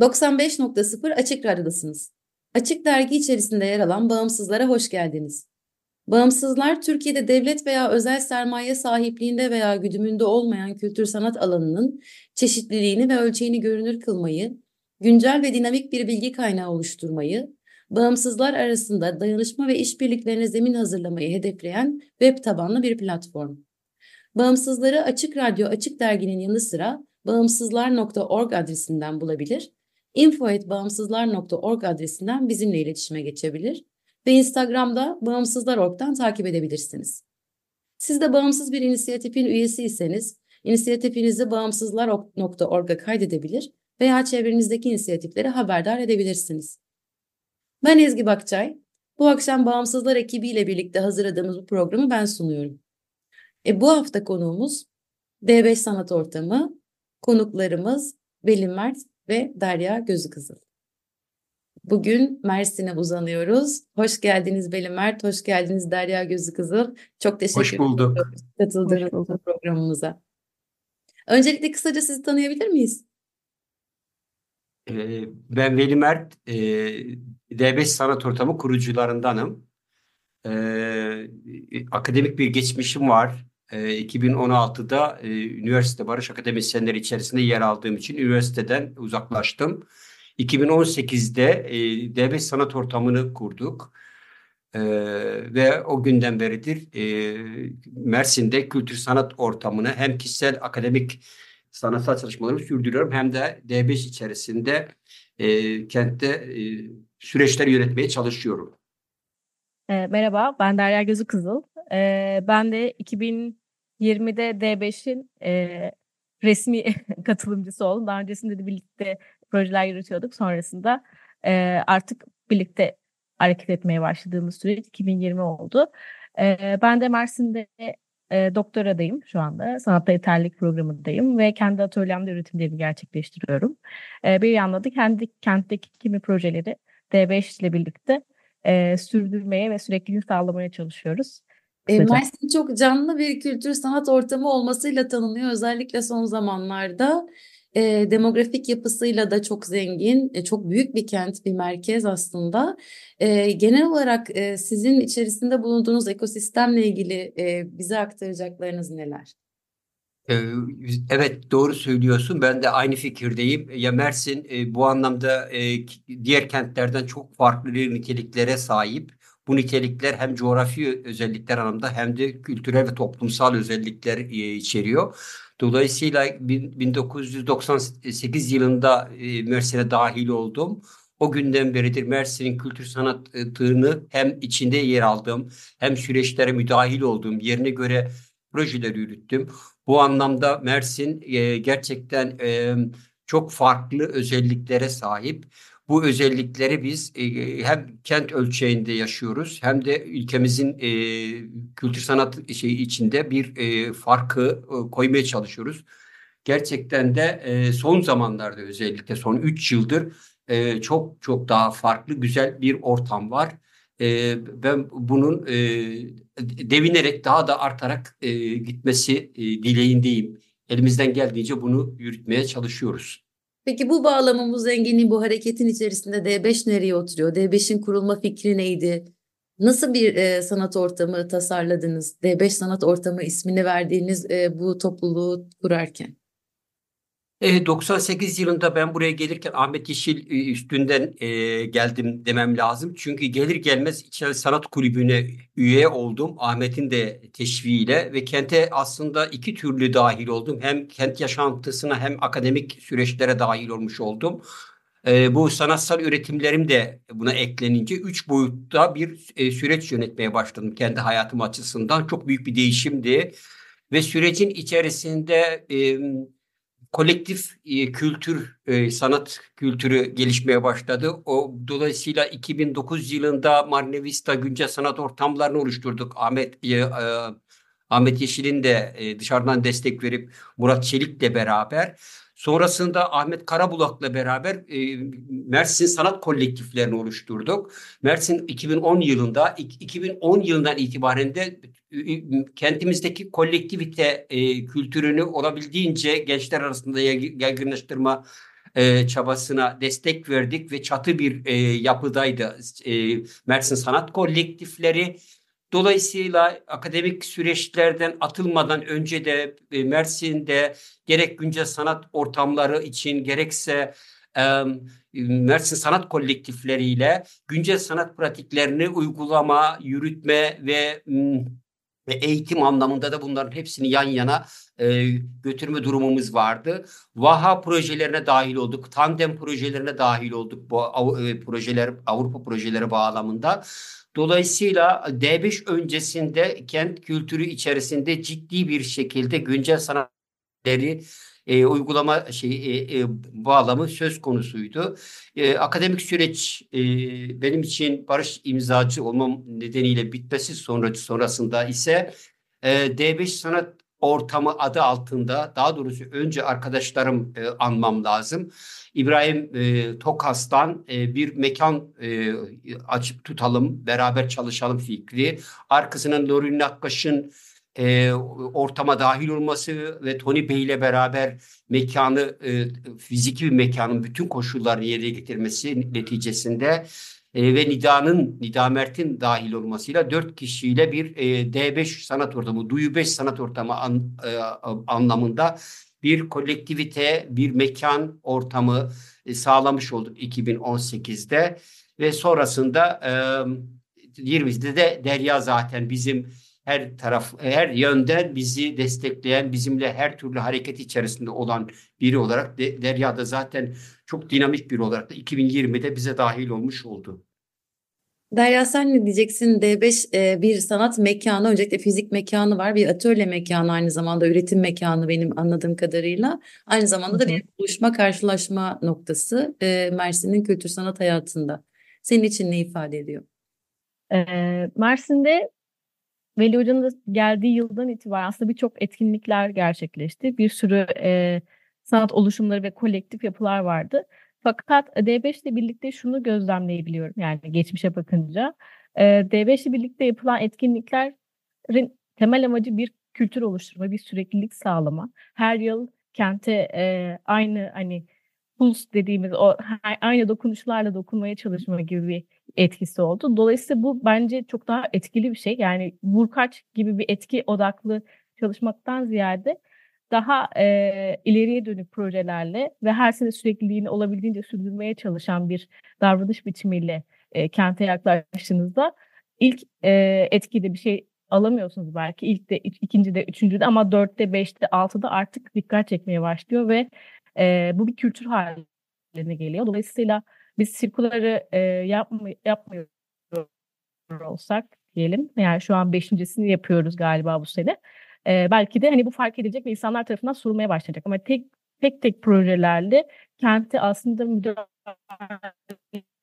95.0 Açık Radyo'dasınız. Açık Dergi içerisinde yer alan Bağımsızlara hoş geldiniz. Bağımsızlar, Türkiye'de devlet veya özel sermaye sahipliğinde veya güdümünde olmayan kültür sanat alanının çeşitliliğini ve ölçeğini görünür kılmayı, güncel ve dinamik bir bilgi kaynağı oluşturmayı, bağımsızlar arasında dayanışma ve işbirliklerine zemin hazırlamayı hedefleyen web tabanlı bir platform. Bağımsızları Açık Radyo Açık Dergi'nin yanı sıra bağımsızlar.org adresinden bulabilir, info.bağımsızlar.org adresinden bizimle iletişime geçebilir ve Instagram'da bağımsızlar.org'dan takip edebilirsiniz. Siz de bağımsız bir inisiyatifin üyesiyseniz, inisiyatifinizi bağımsızlar.org'a kaydedebilir veya çevrenizdeki inisiyatifleri haberdar edebilirsiniz. Ben Ezgi Bakçay. Bu akşam Bağımsızlar ekibiyle birlikte hazırladığımız bu programı ben sunuyorum. E, bu hafta konuğumuz D5 Sanat Ortamı, konuklarımız Belin Mert ve Derya Gözü Kızıl. Bugün Mersin'e uzanıyoruz. Hoş geldiniz Belin Mert, hoş geldiniz Derya Gözü Kızıl. Çok teşekkür Hoş bulduk. ederim katıldığınız Hoş bulduk. programımıza. Öncelikle kısaca sizi tanıyabilir miyiz? Ee, Ben Veli Mert, e, D5 Sanat Ortamı kurucularındanım. Ee, Akademik bir geçmişim var. Ee, 2016'da e, üniversite barış akademisyenleri içerisinde yer aldığım için üniversiteden uzaklaştım. 2018'de e, D5 Sanat Ortamı'nı kurduk. Ee, Ve o günden beridir e, Mersin'de kültür sanat ortamını hem kişisel akademik sanatsal çalışmalarımı sürdürüyorum hem de D5 içerisinde e, kentte e, süreçler yönetmeye çalışıyorum. E, merhaba, ben Derya Gözü Kızıl. E, ben de 2020'de D5'in e, resmi katılımcısı oldum. Daha öncesinde de birlikte projeler yürütüyorduk. Sonrasında e, artık birlikte hareket etmeye başladığımız süreç 2020 oldu. E, ben de Mersin'de e, doktoradayım şu anda. Sanatta yeterlilik programındayım ve kendi atölyemde üretimlerimi gerçekleştiriyorum. E, bir yanda da kendi kentteki kimi projeleri D5 ile birlikte e, sürdürmeye ve sürekliliğini sağlamaya çalışıyoruz. E. Mersin çok canlı bir kültür sanat ortamı olmasıyla tanınıyor. Özellikle son zamanlarda e, demografik yapısıyla da çok zengin, e, çok büyük bir kent, bir merkez aslında. E, genel olarak e, sizin içerisinde bulunduğunuz ekosistemle ilgili e, bize aktaracaklarınız neler? Evet doğru söylüyorsun. Ben de aynı fikirdeyim. Ya Mersin bu anlamda diğer kentlerden çok farklı niteliklere sahip. Bu nitelikler hem coğrafi özellikler anlamda hem de kültürel ve toplumsal özellikler e, içeriyor. Dolayısıyla bin- 1998 yılında e, Mersin'e dahil oldum. O günden beridir Mersin'in kültür sanatını hem içinde yer aldığım hem süreçlere müdahil olduğum yerine göre projeler yürüttüm. Bu anlamda Mersin e, gerçekten çok farklı özelliklere sahip. Bu özellikleri biz e, hem kent ölçeğinde yaşıyoruz hem de ülkemizin e, kültür sanat şeyi içinde bir e, farkı e, koymaya çalışıyoruz. Gerçekten de e, son zamanlarda özellikle son 3 yıldır e, çok çok daha farklı güzel bir ortam var. E, ben bunun e, devinerek daha da artarak e, gitmesi e, dileğindeyim. Elimizden geldiğince bunu yürütmeye çalışıyoruz. Peki bu bağlamın, bu zenginliğin, bu hareketin içerisinde D5 nereye oturuyor? D5'in kurulma fikri neydi? Nasıl bir e, sanat ortamı tasarladınız? D5 sanat ortamı ismini verdiğiniz e, bu topluluğu kurarken. E, 98 yılında ben buraya gelirken Ahmet Yeşil e, üstünden e, geldim demem lazım. Çünkü gelir gelmez İçel Sanat Kulübü'ne üye oldum. Ahmet'in de teşviğiyle ve kente aslında iki türlü dahil oldum. Hem kent yaşantısına hem akademik süreçlere dahil olmuş oldum. E, bu sanatsal üretimlerim de buna eklenince üç boyutta bir e, süreç yönetmeye başladım kendi hayatım açısından. Çok büyük bir değişimdi ve sürecin içerisinde e, kolektif e, kültür, e, sanat kültürü gelişmeye başladı. O dolayısıyla 2009 yılında Marnevista güncel sanat ortamlarını oluşturduk. Ahmet e, e, Ahmet Yeşil'in de e, dışarıdan destek verip Murat Çelik'le beraber Sonrasında Ahmet Karabulak'la beraber e, Mersin Sanat Kolektiflerini oluşturduk. Mersin 2010 yılında, 2010 yılından itibaren de kentimizdeki kolektivite e, kültürünü olabildiğince gençler arasında yaygınlaştırma e, çabasına destek verdik ve çatı bir e, yapıdaydı e, Mersin Sanat Kolektifleri Dolayısıyla akademik süreçlerden atılmadan önce de e, Mersin'de gerek güncel sanat ortamları için gerekse Mersin sanat kolektifleriyle güncel sanat pratiklerini uygulama, yürütme ve ve eğitim anlamında da bunların hepsini yan yana e, götürme durumumuz vardı. Vaha projelerine dahil olduk, tandem projelerine dahil olduk bu e, projeler Avrupa projeleri bağlamında. Dolayısıyla D5 öncesinde kent kültürü içerisinde ciddi bir şekilde güncel sanatları e, uygulama şey e, e, bağlamı söz konusuydu. E, akademik süreç e, benim için barış imzacı olmam nedeniyle bitmesi sonrası sonrasında ise e, D5 sanat ortamı adı altında daha doğrusu önce arkadaşlarım e, anmam lazım. İbrahim e, Tokas'tan e, bir mekan e, açıp tutalım, beraber çalışalım fikri. Arkasından Nuri Nakkaş'ın e, ortama dahil olması ve Tony Bey ile beraber mekanı, e, fiziki bir mekanın bütün koşullarını yerine getirmesi neticesinde e, ve Nida'nın, Nida Mert'in dahil olmasıyla dört kişiyle bir e, D5 sanat ortamı, Duyu 5 sanat ortamı an, e, anlamında bir kolektivite, bir mekan ortamı e, sağlamış olduk 2018'de ve sonrasında e, 20'de de Derya zaten bizim her taraf her yönden bizi destekleyen, bizimle her türlü hareket içerisinde olan biri olarak de, Derya da zaten çok dinamik biri olarak da 2020'de bize dahil olmuş oldu. Derya sen ne diyeceksin? D5 e, bir sanat mekanı, öncelikle fizik mekanı var, bir atölye mekanı aynı zamanda üretim mekanı benim anladığım kadarıyla. Aynı zamanda da bir buluşma, karşılaşma noktası e, Mersin'in kültür sanat hayatında. Senin için ne ifade ediyor? E, Mersin'de Veli Hoca'nın da geldiği yıldan itibaren aslında birçok etkinlikler gerçekleşti. Bir sürü e, sanat oluşumları ve kolektif yapılar vardı. Fakat D5 ile birlikte şunu gözlemleyebiliyorum yani geçmişe bakınca. E, D5 ile birlikte yapılan etkinliklerin temel amacı bir kültür oluşturma, bir süreklilik sağlama. Her yıl kente e, aynı hani puls dediğimiz o aynı dokunuşlarla dokunmaya çalışma gibi bir etkisi oldu. Dolayısıyla bu bence çok daha etkili bir şey. Yani vurkaç gibi bir etki odaklı çalışmaktan ziyade daha e, ileriye dönük projelerle ve her sene sürekliliğini olabildiğince sürdürmeye çalışan bir davranış biçimiyle e, kente yaklaştığınızda ilk e, etkide bir şey alamıyorsunuz belki. İlk de, ikinci de, üçüncü de ama dörtte, beşte, altıda artık dikkat çekmeye başlıyor ve e, bu bir kültür haline geliyor. Dolayısıyla biz sirkuları e, yapmay yapmıyor olsak diyelim. Yani şu an beşincisini yapıyoruz galiba bu sene. E, belki de hani bu fark edilecek ve insanlar tarafından sorulmaya başlayacak. Ama tek tek tek projelerle kenti aslında müdahale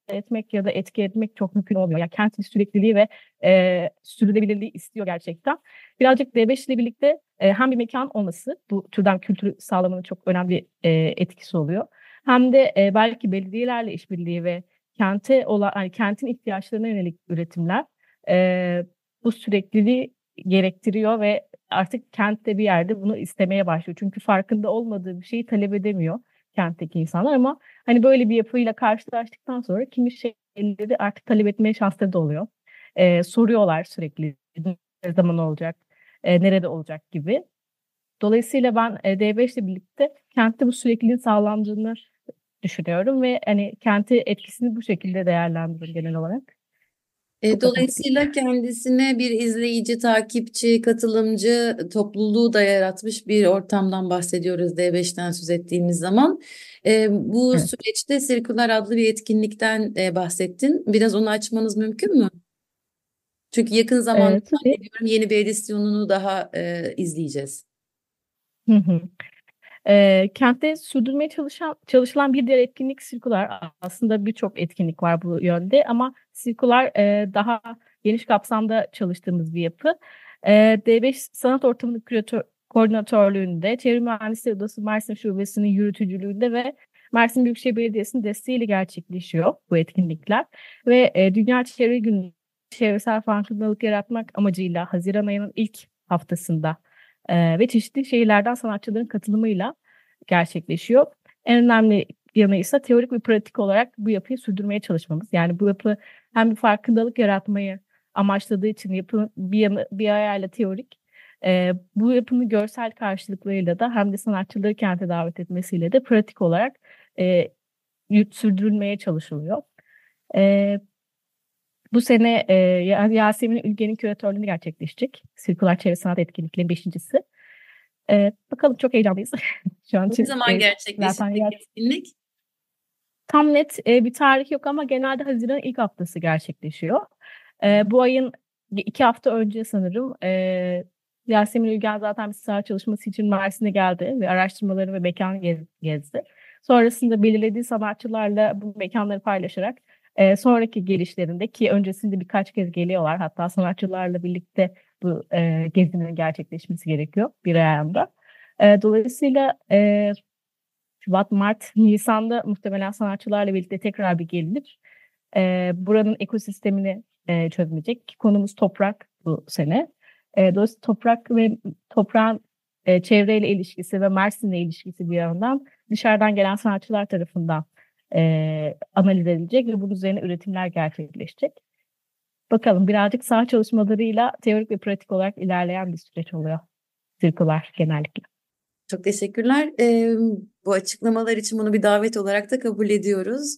etmek ya da etki etmek çok mümkün olmuyor. Yani kentin sürekliliği ve e, sürdürülebilirliği istiyor gerçekten. Birazcık D5 ile birlikte e, hem bir mekan olması bu türden kültürü sağlamanın çok önemli e, etkisi oluyor. Hem de e, belki belediyelerle işbirliği ve kente olan yani kentin ihtiyaçlarına yönelik üretimler e, bu sürekliliği gerektiriyor ve artık kentte bir yerde bunu istemeye başlıyor. Çünkü farkında olmadığı bir şeyi talep edemiyor kentteki insanlar ama hani böyle bir yapıyla karşılaştıktan sonra kimi şeyleri artık talep etmeye şansları da oluyor. Ee, soruyorlar sürekli ne zaman olacak, e, nerede olacak gibi. Dolayısıyla ben e, D5 ile birlikte kentte bu sürekliliğin sağlandığını düşünüyorum ve hani kenti etkisini bu şekilde değerlendiriyorum genel olarak. E, dolayısıyla kendisine bir izleyici, takipçi, katılımcı topluluğu da yaratmış bir ortamdan bahsediyoruz D5'ten söz ettiğimiz zaman. E, bu Evet. süreçte Sirkular adlı bir etkinlikten e, bahsettin. Biraz onu açmanız mümkün mü? Çünkü yakın zamanda zannediyorum yeni bir edisyonunu daha e, izleyeceğiz. Hı hı. Ee, kentte sürdürmeye çalışan, çalışılan bir diğer etkinlik sirkular. Aslında birçok etkinlik var bu yönde ama sirkular e, daha geniş kapsamda çalıştığımız bir yapı. Ee, D5 Sanat Ortamı'nın küratör, koordinatörlüğünde, Çevre Mühendisleri Odası Mersin Şubesi'nin yürütücülüğünde ve Mersin Büyükşehir Belediyesi'nin desteğiyle gerçekleşiyor bu etkinlikler. Ve e, Dünya Çevre Günü çevresel farkındalık yaratmak amacıyla Haziran ayının ilk haftasında e, ve çeşitli şehirlerden sanatçıların katılımıyla gerçekleşiyor. En önemli yanı ise teorik ve pratik olarak bu yapıyı sürdürmeye çalışmamız. Yani bu yapı hem bir farkındalık yaratmayı amaçladığı için yapı bir yanı bir ayağıyla teorik, e, bu yapının görsel karşılıklarıyla da hem de sanatçıları kente davet etmesiyle de pratik olarak e, sürdürülmeye çalışılıyor. E, bu sene e, Ya- Yasemin Ülgen'in küratörlüğünü gerçekleşecek. Sirkular Çevre Sanat Etkinlikleri beşincisi. E, bakalım çok heyecanlıyız. Şu an Ne zaman e, gerçekleşecek etkinlik? Tam net e, bir tarih yok ama genelde Haziran ilk haftası gerçekleşiyor. E, bu ayın iki hafta önce sanırım e, Yasemin Ülgen zaten bir saha çalışması için Mersin'e geldi ve araştırmaları ve mekan gez- gezdi. Sonrasında belirlediği sanatçılarla bu mekanları paylaşarak e, sonraki gelişlerinde ki öncesinde birkaç kez geliyorlar hatta sanatçılarla birlikte bu e, gezinin gerçekleşmesi gerekiyor bir ayağında. E, dolayısıyla e, Şubat, Mart, Nisan'da muhtemelen sanatçılarla birlikte tekrar bir gelinir. Ee, buranın ekosistemini e, çözmeyecek. Konumuz toprak bu sene. E, dolayısıyla toprak ve toprağın e, çevreyle ilişkisi ve Mersin'le ilişkisi bir yandan dışarıdan gelen sanatçılar tarafından e, analiz edilecek ve bunun üzerine üretimler gerçekleşecek. Bakalım birazcık saha çalışmalarıyla teorik ve pratik olarak ilerleyen bir süreç oluyor. Sirkular genellikle. Çok teşekkürler. Ee, bu açıklamalar için bunu bir davet olarak da kabul ediyoruz.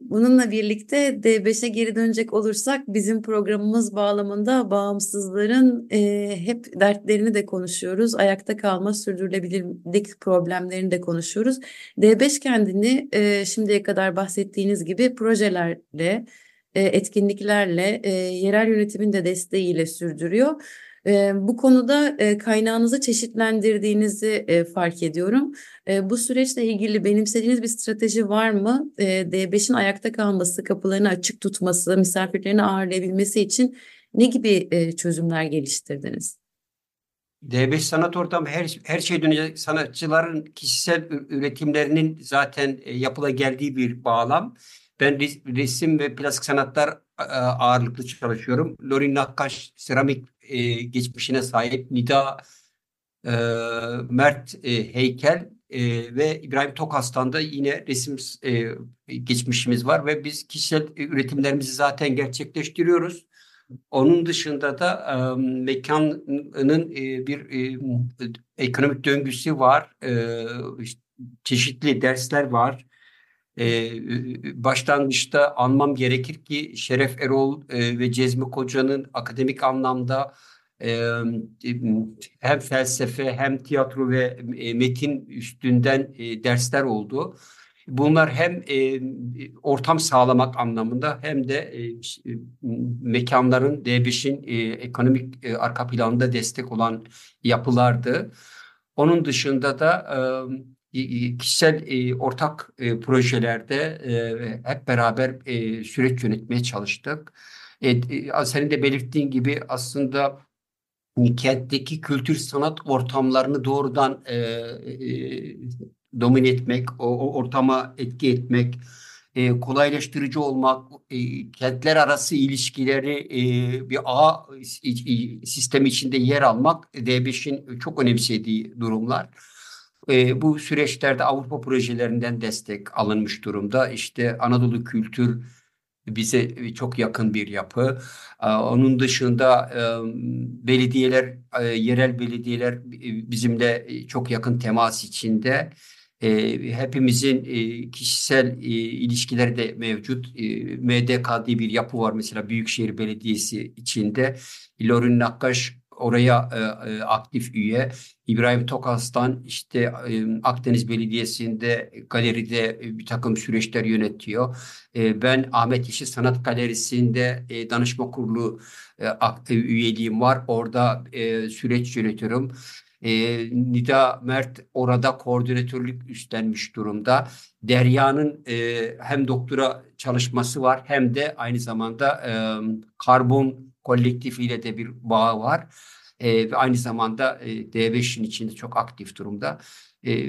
Bununla birlikte D5'e geri dönecek olursak bizim programımız bağlamında bağımsızların hep dertlerini de konuşuyoruz. Ayakta kalma, sürdürülebilirlik problemlerini de konuşuyoruz. D5 kendini şimdiye kadar bahsettiğiniz gibi projelerle, etkinliklerle, yerel yönetimin de desteğiyle sürdürüyor. E, bu konuda e, kaynağınızı çeşitlendirdiğinizi e, fark ediyorum. E, bu süreçle ilgili benimsediğiniz bir strateji var mı? E, D5'in ayakta kalması, kapılarını açık tutması, misafirlerini ağırlayabilmesi için ne gibi e, çözümler geliştirdiniz? D5 sanat ortamı her, her şeyden önce sanatçıların kişisel üretimlerinin zaten yapıla geldiği bir bağlam. Ben res- resim ve plastik sanatlar ağırlıklı çalışıyorum. Lorin Nakkaş seramik e, geçmişine sahip. Nida e, Mert e, heykel e, ve İbrahim Tokas'tan da yine resim e, geçmişimiz var ve biz kişisel üretimlerimizi zaten gerçekleştiriyoruz. Onun dışında da e, mekanın e, bir e, ekonomik döngüsü var. E, çeşitli dersler var. E, başlangıçta anmam gerekir ki Şeref Erol e, ve Cezmi Koca'nın akademik anlamda e, hem felsefe hem tiyatro ve e, metin üstünden e, dersler oldu. Bunlar hem e, ortam sağlamak anlamında hem de e, e, mekanların D5'in e, ekonomik e, arka planında destek olan yapılardı. Onun dışında da e, e, kişisel e, ortak e, projelerde e, hep beraber e, süreç yönetmeye çalıştık. E, senin de belirttiğin gibi aslında kentteki kültür sanat ortamlarını doğrudan domine etmek, o, ortama etki etmek, kolaylaştırıcı olmak, kentler arası ilişkileri bir ağ sistemi içinde yer almak D5'in çok önemsediği durumlar. E, bu süreçlerde Avrupa projelerinden destek alınmış durumda. İşte Anadolu Kültür bize çok yakın bir yapı. Ee, Onun dışında e, belediyeler, e, yerel belediyeler e, bizimle çok yakın temas içinde. E, hepimizin e, kişisel e, ilişkileri de mevcut. E, MDK diye bir yapı var mesela Büyükşehir Belediyesi içinde. Lorin Nakkaş oraya e, e, aktif üye. İbrahim Tokas'tan işte e, Akdeniz Belediyesi'nde galeride e, bir takım süreçler yönetiyor. E, ben Ahmet Yeşil Sanat Galerisi'nde e, danışma kurulu e, ak- e, üyeliğim var. Orada e, süreç yönetiyorum. E, Nida Mert orada koordinatörlük üstlenmiş durumda. Derya'nın e, hem doktora çalışması var hem de aynı zamanda e, karbon kolektifiyle de bir bağı var. E, ve aynı zamanda e, D5'in içinde çok aktif durumda. E,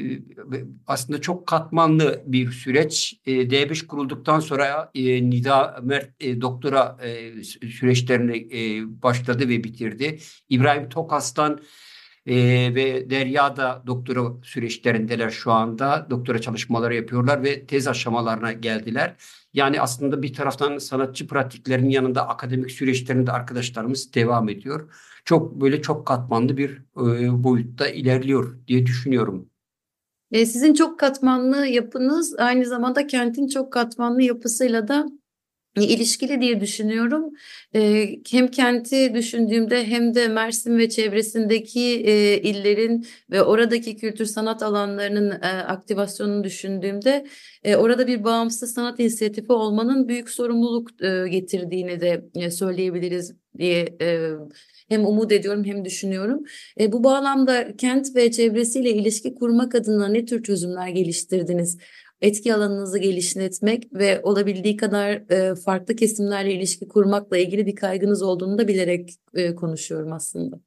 aslında çok katmanlı bir süreç. E, D5 kurulduktan sonra e, Nida Mert e, doktora e, süreçlerini e, başladı ve bitirdi. İbrahim Tokas'tan e, ve Derya da doktora süreçlerindeler şu anda. Doktora çalışmaları yapıyorlar ve tez aşamalarına geldiler. Yani aslında bir taraftan sanatçı pratiklerinin yanında akademik süreçlerinde arkadaşlarımız devam ediyor. Çok böyle çok katmanlı bir e, boyutta ilerliyor diye düşünüyorum. E, sizin çok katmanlı yapınız aynı zamanda kentin çok katmanlı yapısıyla da ilişkili diye düşünüyorum. Hem kenti düşündüğümde hem de Mersin ve çevresindeki illerin ve oradaki kültür sanat alanlarının aktivasyonunu düşündüğümde orada bir bağımsız sanat inisiyatifi olmanın büyük sorumluluk getirdiğini de söyleyebiliriz diye hem umut ediyorum hem düşünüyorum. E, bu bağlamda kent ve çevresiyle ilişki kurmak adına ne tür çözümler geliştirdiniz? Etki alanınızı geliştirmek ve olabildiği kadar e, farklı kesimlerle ilişki kurmakla ilgili bir kaygınız olduğunu da bilerek e, konuşuyorum aslında.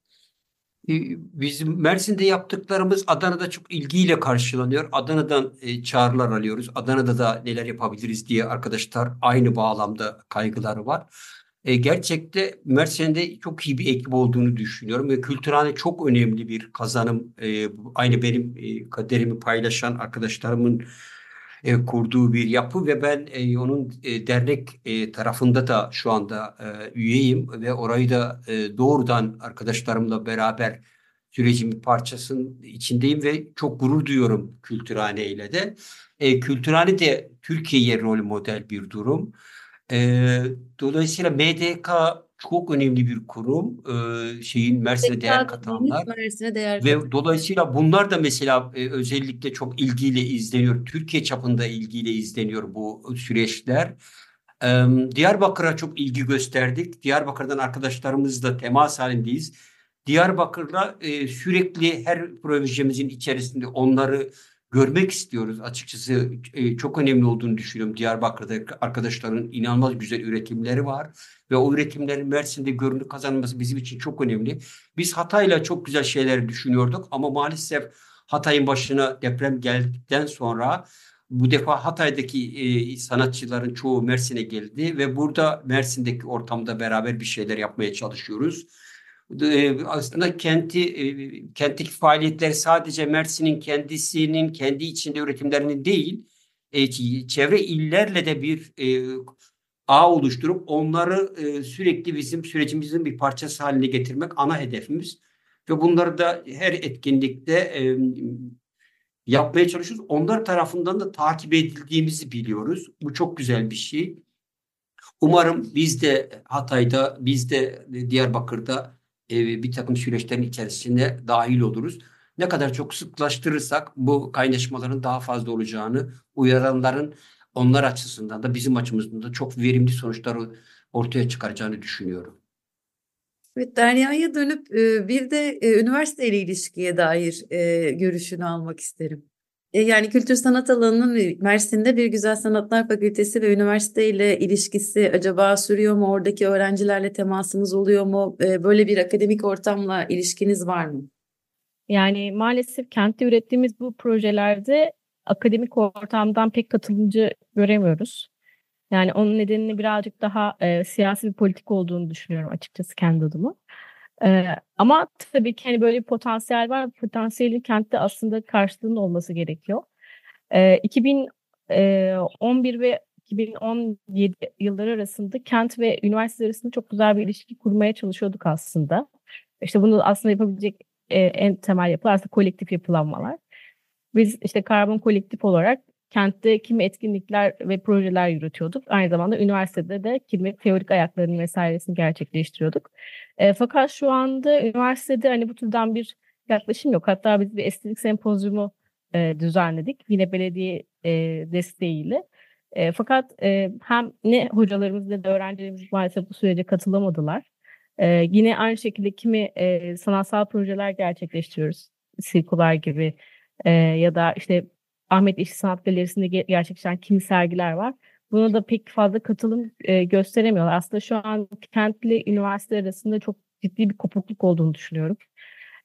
Bizim Mersin'de yaptıklarımız Adana'da çok ilgiyle karşılanıyor. Adana'dan e, çağrılar alıyoruz. Adana'da da neler yapabiliriz diye arkadaşlar aynı bağlamda kaygıları var. E, gerçekte Mersin'de çok iyi bir ekip olduğunu düşünüyorum ve kültürhane çok önemli bir kazanım. E, aynı benim e, kaderimi paylaşan arkadaşlarımın e, kurduğu bir yapı ve ben e, onun e, dernek e, tarafında da şu anda e, üyeyim ve orayı da e, doğrudan arkadaşlarımla beraber sürecin bir parçasının içindeyim ve çok gurur duyuyorum Kültürhane ile de. E, Kültürhane de Türkiye'ye rol model bir durum. E, dolayısıyla MDK çok önemli bir kurum. E, şeyin Mersin'e değer katanlar. Mersin'e değer Ve katan. dolayısıyla bunlar da mesela e, özellikle çok ilgiyle izleniyor. Türkiye çapında ilgiyle izleniyor bu süreçler. E, Diyarbakır'a çok ilgi gösterdik. Diyarbakır'dan arkadaşlarımızla temas halindeyiz. Diyarbakır'la e, sürekli her projemizin içerisinde onları görmek istiyoruz. Açıkçası e, çok önemli olduğunu düşünüyorum. Diyarbakır'da arkadaşların inanılmaz güzel üretimleri var ve o üretimlerin Mersin'de görünür kazanması bizim için çok önemli. Biz Hatay'la çok güzel şeyler düşünüyorduk ama maalesef Hatay'ın başına deprem geldikten sonra bu defa Hatay'daki e, sanatçıların çoğu Mersin'e geldi ve burada Mersin'deki ortamda beraber bir şeyler yapmaya çalışıyoruz. E, aslında kenti e, faaliyetler sadece Mersin'in kendisinin kendi içinde üretimlerini değil e, çevre illerle de bir ağ oluşturup onları sürekli bizim sürecimizin bir parçası haline getirmek ana hedefimiz ve bunları da her etkinlikte yapmaya çalışıyoruz. Onlar tarafından da takip edildiğimizi biliyoruz. Bu çok güzel bir şey. Umarım biz de Hatay'da, biz de Diyarbakır'da e, bir takım süreçlerin içerisinde dahil oluruz. Ne kadar çok sıklaştırırsak bu kaynaşmaların daha fazla olacağını, uyaranların onlar açısından da bizim açımızdan da çok verimli sonuçları ortaya çıkaracağını düşünüyorum. Evet, Derya'ya dönüp e, bir de e, üniversiteyle ilişkiye dair e, görüşünü almak isterim. Yani kültür sanat alanının Mersin'de bir Güzel Sanatlar Fakültesi ve üniversite ile ilişkisi acaba sürüyor mu? Oradaki öğrencilerle temasınız oluyor mu? Böyle bir akademik ortamla ilişkiniz var mı? Yani maalesef kentte ürettiğimiz bu projelerde akademik ortamdan pek katılımcı göremiyoruz. Yani onun nedenini birazcık daha e, siyasi bir politik olduğunu düşünüyorum açıkçası kendi adıma. Ee, ama tabii ki hani böyle bir potansiyel var. Potansiyelin kentte aslında karşılığının olması gerekiyor. Ee, 2011 ve 2017 yılları arasında kent ve üniversite arasında çok güzel bir ilişki kurmaya çalışıyorduk aslında. İşte bunu aslında yapabilecek e, en temel yapı aslında kolektif yapılanmalar. Biz işte Karbon Kolektif olarak kentte kimi etkinlikler ve projeler yürütüyorduk. Aynı zamanda üniversitede de kimi teorik ayaklarını vesairesini gerçekleştiriyorduk. E, fakat şu anda üniversitede hani bu türden bir yaklaşım yok. Hatta biz bir estetik sempozyumu e, düzenledik. Yine belediye e, desteğiyle. E, fakat e, hem ne hocalarımız ne de öğrencilerimiz maalesef bu sürece katılamadılar. E, yine aynı şekilde kimi e, sanatsal projeler gerçekleştiriyoruz. Sirkular gibi e, ya da işte Ahmet İşi Sanat Galerisi'nde gerçekleşen kimi sergiler var. Buna da pek fazla katılım e, gösteremiyorlar. Aslında şu an kentli üniversite arasında çok ciddi bir kopukluk olduğunu düşünüyorum.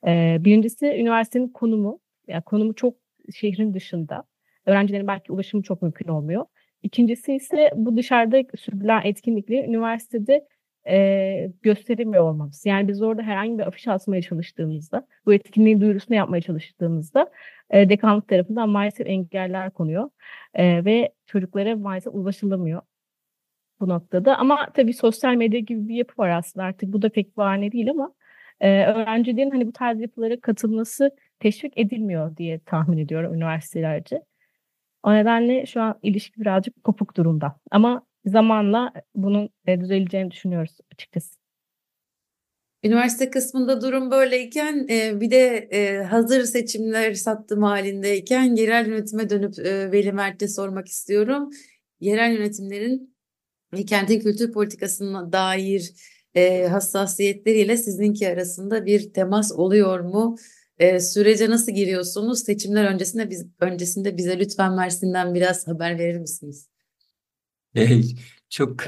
E, birincisi üniversitenin konumu. Yani konumu çok şehrin dışında. Öğrencilerin belki ulaşımı çok mümkün olmuyor. İkincisi ise bu dışarıda sürdürülen etkinlikleri üniversitede e, gösteremiyor olmamız. Yani biz orada herhangi bir afiş asmaya çalıştığımızda, bu etkinliğin duyurusunu yapmaya çalıştığımızda e, dekanlık tarafından maalesef engeller konuyor e, ve çocuklara maalesef ulaşılamıyor bu noktada. Ama tabii sosyal medya gibi bir yapı var aslında artık bu da pek bahane değil ama e, öğrencilerin hani bu tarz yapılara katılması teşvik edilmiyor diye tahmin ediyorum üniversitelerce. O nedenle şu an ilişki birazcık kopuk durumda. Ama zamanla bunun e, düzeleceğini düşünüyoruz açıkçası. Üniversite kısmında durum böyleyken e, bir de e, hazır seçimler sattım halindeyken yerel yönetime dönüp e, Veli Mert'e sormak istiyorum. Yerel yönetimlerin kentin kültür politikasına dair e, hassasiyetleriyle sizinki arasında bir temas oluyor mu? E, sürece nasıl giriyorsunuz? Seçimler öncesinde biz öncesinde bize lütfen Mersin'den biraz haber verir misiniz? Çok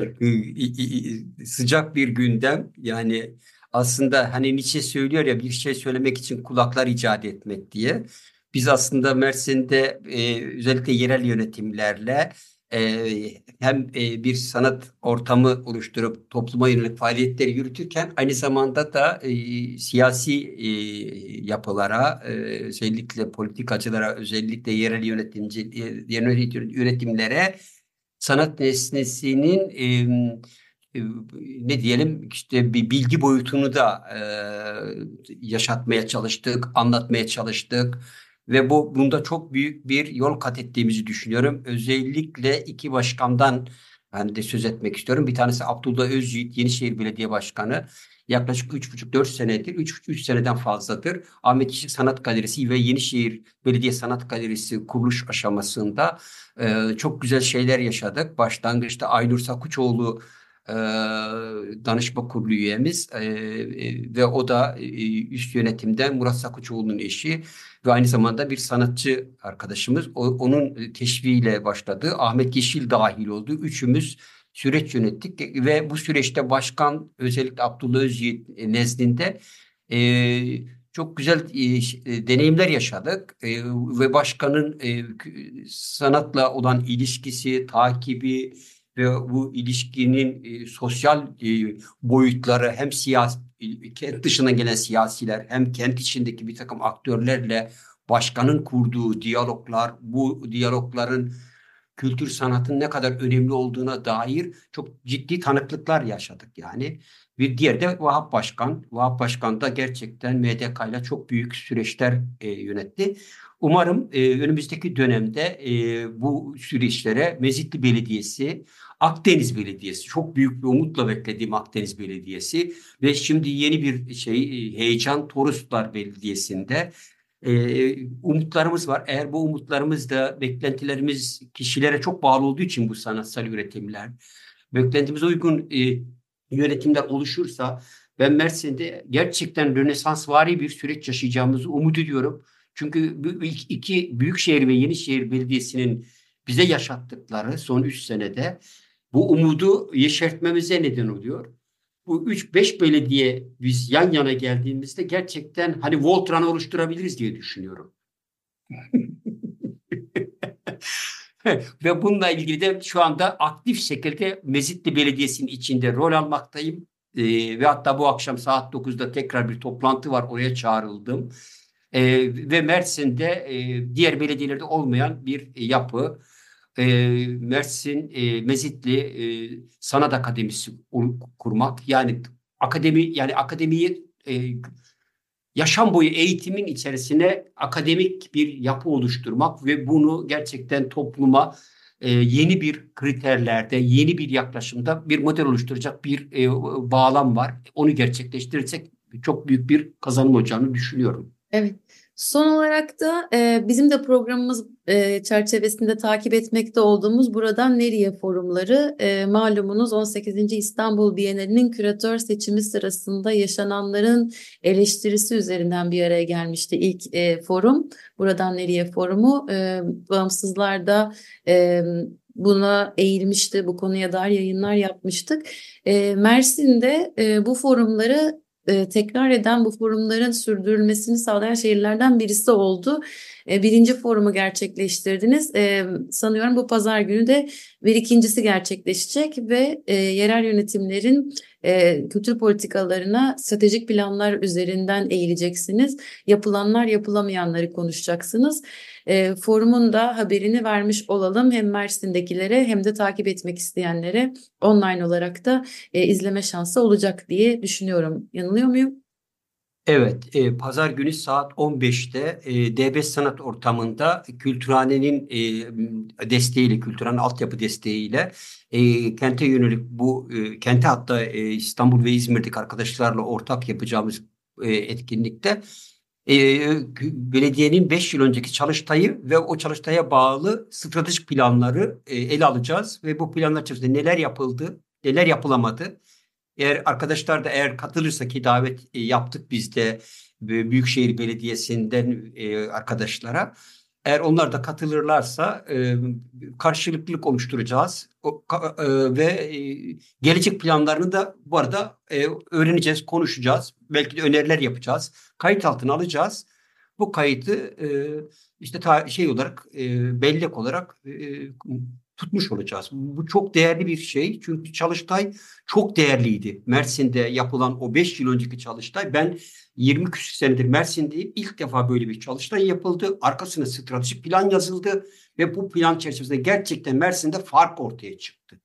sıcak bir gündem. Yani aslında hani Nietzsche söylüyor ya bir şey söylemek için kulaklar icat etmek diye. Biz aslında Mersin'de e, özellikle yerel yönetimlerle e, hem e, bir sanat ortamı oluşturup topluma yönelik faaliyetleri yürütürken aynı zamanda da e, siyasi e, yapılara e, özellikle politikacılara özellikle yerel yönetimci e, yerel yönetimlere sanat nesnesinin e, ne diyelim işte bir bilgi boyutunu da e, yaşatmaya çalıştık, anlatmaya çalıştık ve bu bunda çok büyük bir yol kat ettiğimizi düşünüyorum. Özellikle iki başkandan ben de söz etmek istiyorum. Bir tanesi Abdullah Özyiğit, Yenişehir Belediye Başkanı. Yaklaşık 3,5-4 senedir, 3, seneden fazladır Ahmet Yeşil Sanat Galerisi ve Yenişehir Belediye Sanat Galerisi kuruluş aşamasında e, çok güzel şeyler yaşadık. Başlangıçta Aynur Sakuçoğlu e, danışma kurulu üyemiz e, e, ve o da e, üst yönetimden Murat Sakuçoğlu'nun eşi ve aynı zamanda bir sanatçı arkadaşımız. O, onun teşviğiyle başladı. Ahmet Yeşil dahil oldu. Üçümüz süreç yönettik. Ve bu süreçte başkan özellikle Abdullah Özyiğit nezdinde e, çok güzel e, deneyimler yaşadık. E, ve başkanın e, sanatla olan ilişkisi, takibi ve bu ilişkinin e, sosyal e, boyutları hem siyasi kent dışından gelen siyasiler hem kent içindeki bir takım aktörlerle başkanın kurduğu diyaloglar, bu diyalogların kültür sanatın ne kadar önemli olduğuna dair çok ciddi tanıklıklar yaşadık yani. Bir diğer de Vahap Başkan. Vahap Başkan da gerçekten MDK ile çok büyük süreçler e, yönetti. Umarım e, önümüzdeki dönemde e, bu süreçlere Mezitli Belediyesi, Akdeniz Belediyesi, çok büyük bir umutla beklediğim Akdeniz Belediyesi ve şimdi yeni bir şey e, heyecan Toroslar Belediyesi'nde umutlarımız var. Eğer bu umutlarımız da beklentilerimiz kişilere çok bağlı olduğu için bu sanatsal üretimler, beklentimize uygun yönetimler oluşursa ben Mersin'de gerçekten Rönesansvari bir süreç yaşayacağımızı umut ediyorum. Çünkü bu iki Büyükşehir ve Yenişehir Belediyesi'nin bize yaşattıkları son üç senede bu umudu yeşertmemize neden oluyor bu 3-5 belediye biz yan yana geldiğimizde gerçekten hani Voltran oluşturabiliriz diye düşünüyorum. Ve bununla ilgili de şu anda aktif şekilde Mezitli Belediyesi'nin içinde rol almaktayım. Ee, ve hatta bu akşam saat 9'da tekrar bir toplantı var. Oraya çağrıldım. Ee, ve Mersin'de e, diğer belediyelerde olmayan bir yapı e, Mersin e, Mezitli e, Sanat Akademisi kurmak yani akademi yani akademiyi e, yaşam boyu eğitimin içerisine akademik bir yapı oluşturmak ve bunu gerçekten topluma yeni bir kriterlerde, yeni bir yaklaşımda bir model oluşturacak bir bağlam var. Onu gerçekleştirirsek çok büyük bir kazanım olacağını düşünüyorum. Evet. Son olarak da e, bizim de programımız e, çerçevesinde takip etmekte olduğumuz Buradan Nereye forumları e, malumunuz 18. İstanbul Bienalinin küratör seçimi sırasında yaşananların eleştirisi üzerinden bir araya gelmişti ilk e, forum. Buradan Nereye forumu e, bağımsızlarda e, buna eğilmişti. Bu konuya dair yayınlar yapmıştık. E, Mersin'de e, bu forumları tekrar eden bu forumların sürdürülmesini sağlayan şehirlerden birisi oldu. E, birinci forumu gerçekleştirdiniz. E, sanıyorum bu pazar günü de bir ikincisi gerçekleşecek ve e, yerel yönetimlerin kültür politikalarına stratejik planlar üzerinden eğileceksiniz. Yapılanlar yapılamayanları konuşacaksınız. E, forumun da haberini vermiş olalım hem Mersin'dekilere hem de takip etmek isteyenlere online olarak da izleme şansı olacak diye düşünüyorum. Yanılıyor muyum? Evet, e, pazar günü saat 15'te e, D5 Sanat Ortamı'nda Kültürhane'nin e, desteğiyle, Kültürhane altyapı desteğiyle e, kente yönelik bu e, kente hatta e, İstanbul ve İzmir'deki arkadaşlarla ortak yapacağımız e, etkinlikte e, belediyenin 5 yıl önceki çalıştayı ve o çalıştaya bağlı stratejik planları e, ele alacağız ve bu planlar içerisinde neler yapıldı, neler yapılamadı eğer arkadaşlar da eğer katılırsa ki davet e, yaptık biz de Büyükşehir Belediyesi'nden e, arkadaşlara. Eğer onlar da katılırlarsa e, karşılıklılık oluşturacağız o, e, ve e, gelecek planlarını da bu arada e, öğreneceğiz, konuşacağız. Belki de öneriler yapacağız. Kayıt altına alacağız. Bu kayıtı e, işte ta, şey olarak e, bellek olarak e, tutmuş olacağız. Bu çok değerli bir şey. Çünkü Çalıştay çok değerliydi. Mersin'de yapılan o 5 yıl önceki Çalıştay. Ben 20 küsur senedir Mersin'deyim. İlk defa böyle bir Çalıştay yapıldı. Arkasına stratejik plan yazıldı. Ve bu plan çerçevesinde gerçekten Mersin'de fark ortaya çıktı.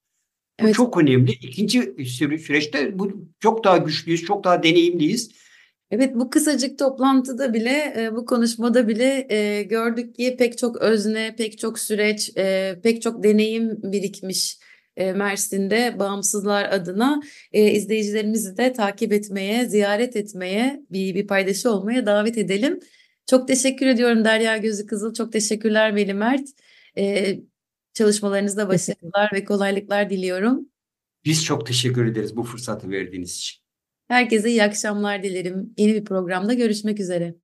Bu evet. çok önemli. İkinci süreçte bu çok daha güçlüyüz, çok daha deneyimliyiz. Evet bu kısacık toplantıda bile e, bu konuşmada bile e, gördük ki pek çok özne, pek çok süreç, e, pek çok deneyim birikmiş Mersin'de bağımsızlar adına izleyicilerimizi de takip etmeye, ziyaret etmeye, bir, bir paydaşı olmaya davet edelim. Çok teşekkür ediyorum Derya Gözü Kızıl, çok teşekkürler Veli Mert. Çalışmalarınızda başarılar ve kolaylıklar diliyorum. Biz çok teşekkür ederiz bu fırsatı verdiğiniz için. Herkese iyi akşamlar dilerim. Yeni bir programda görüşmek üzere.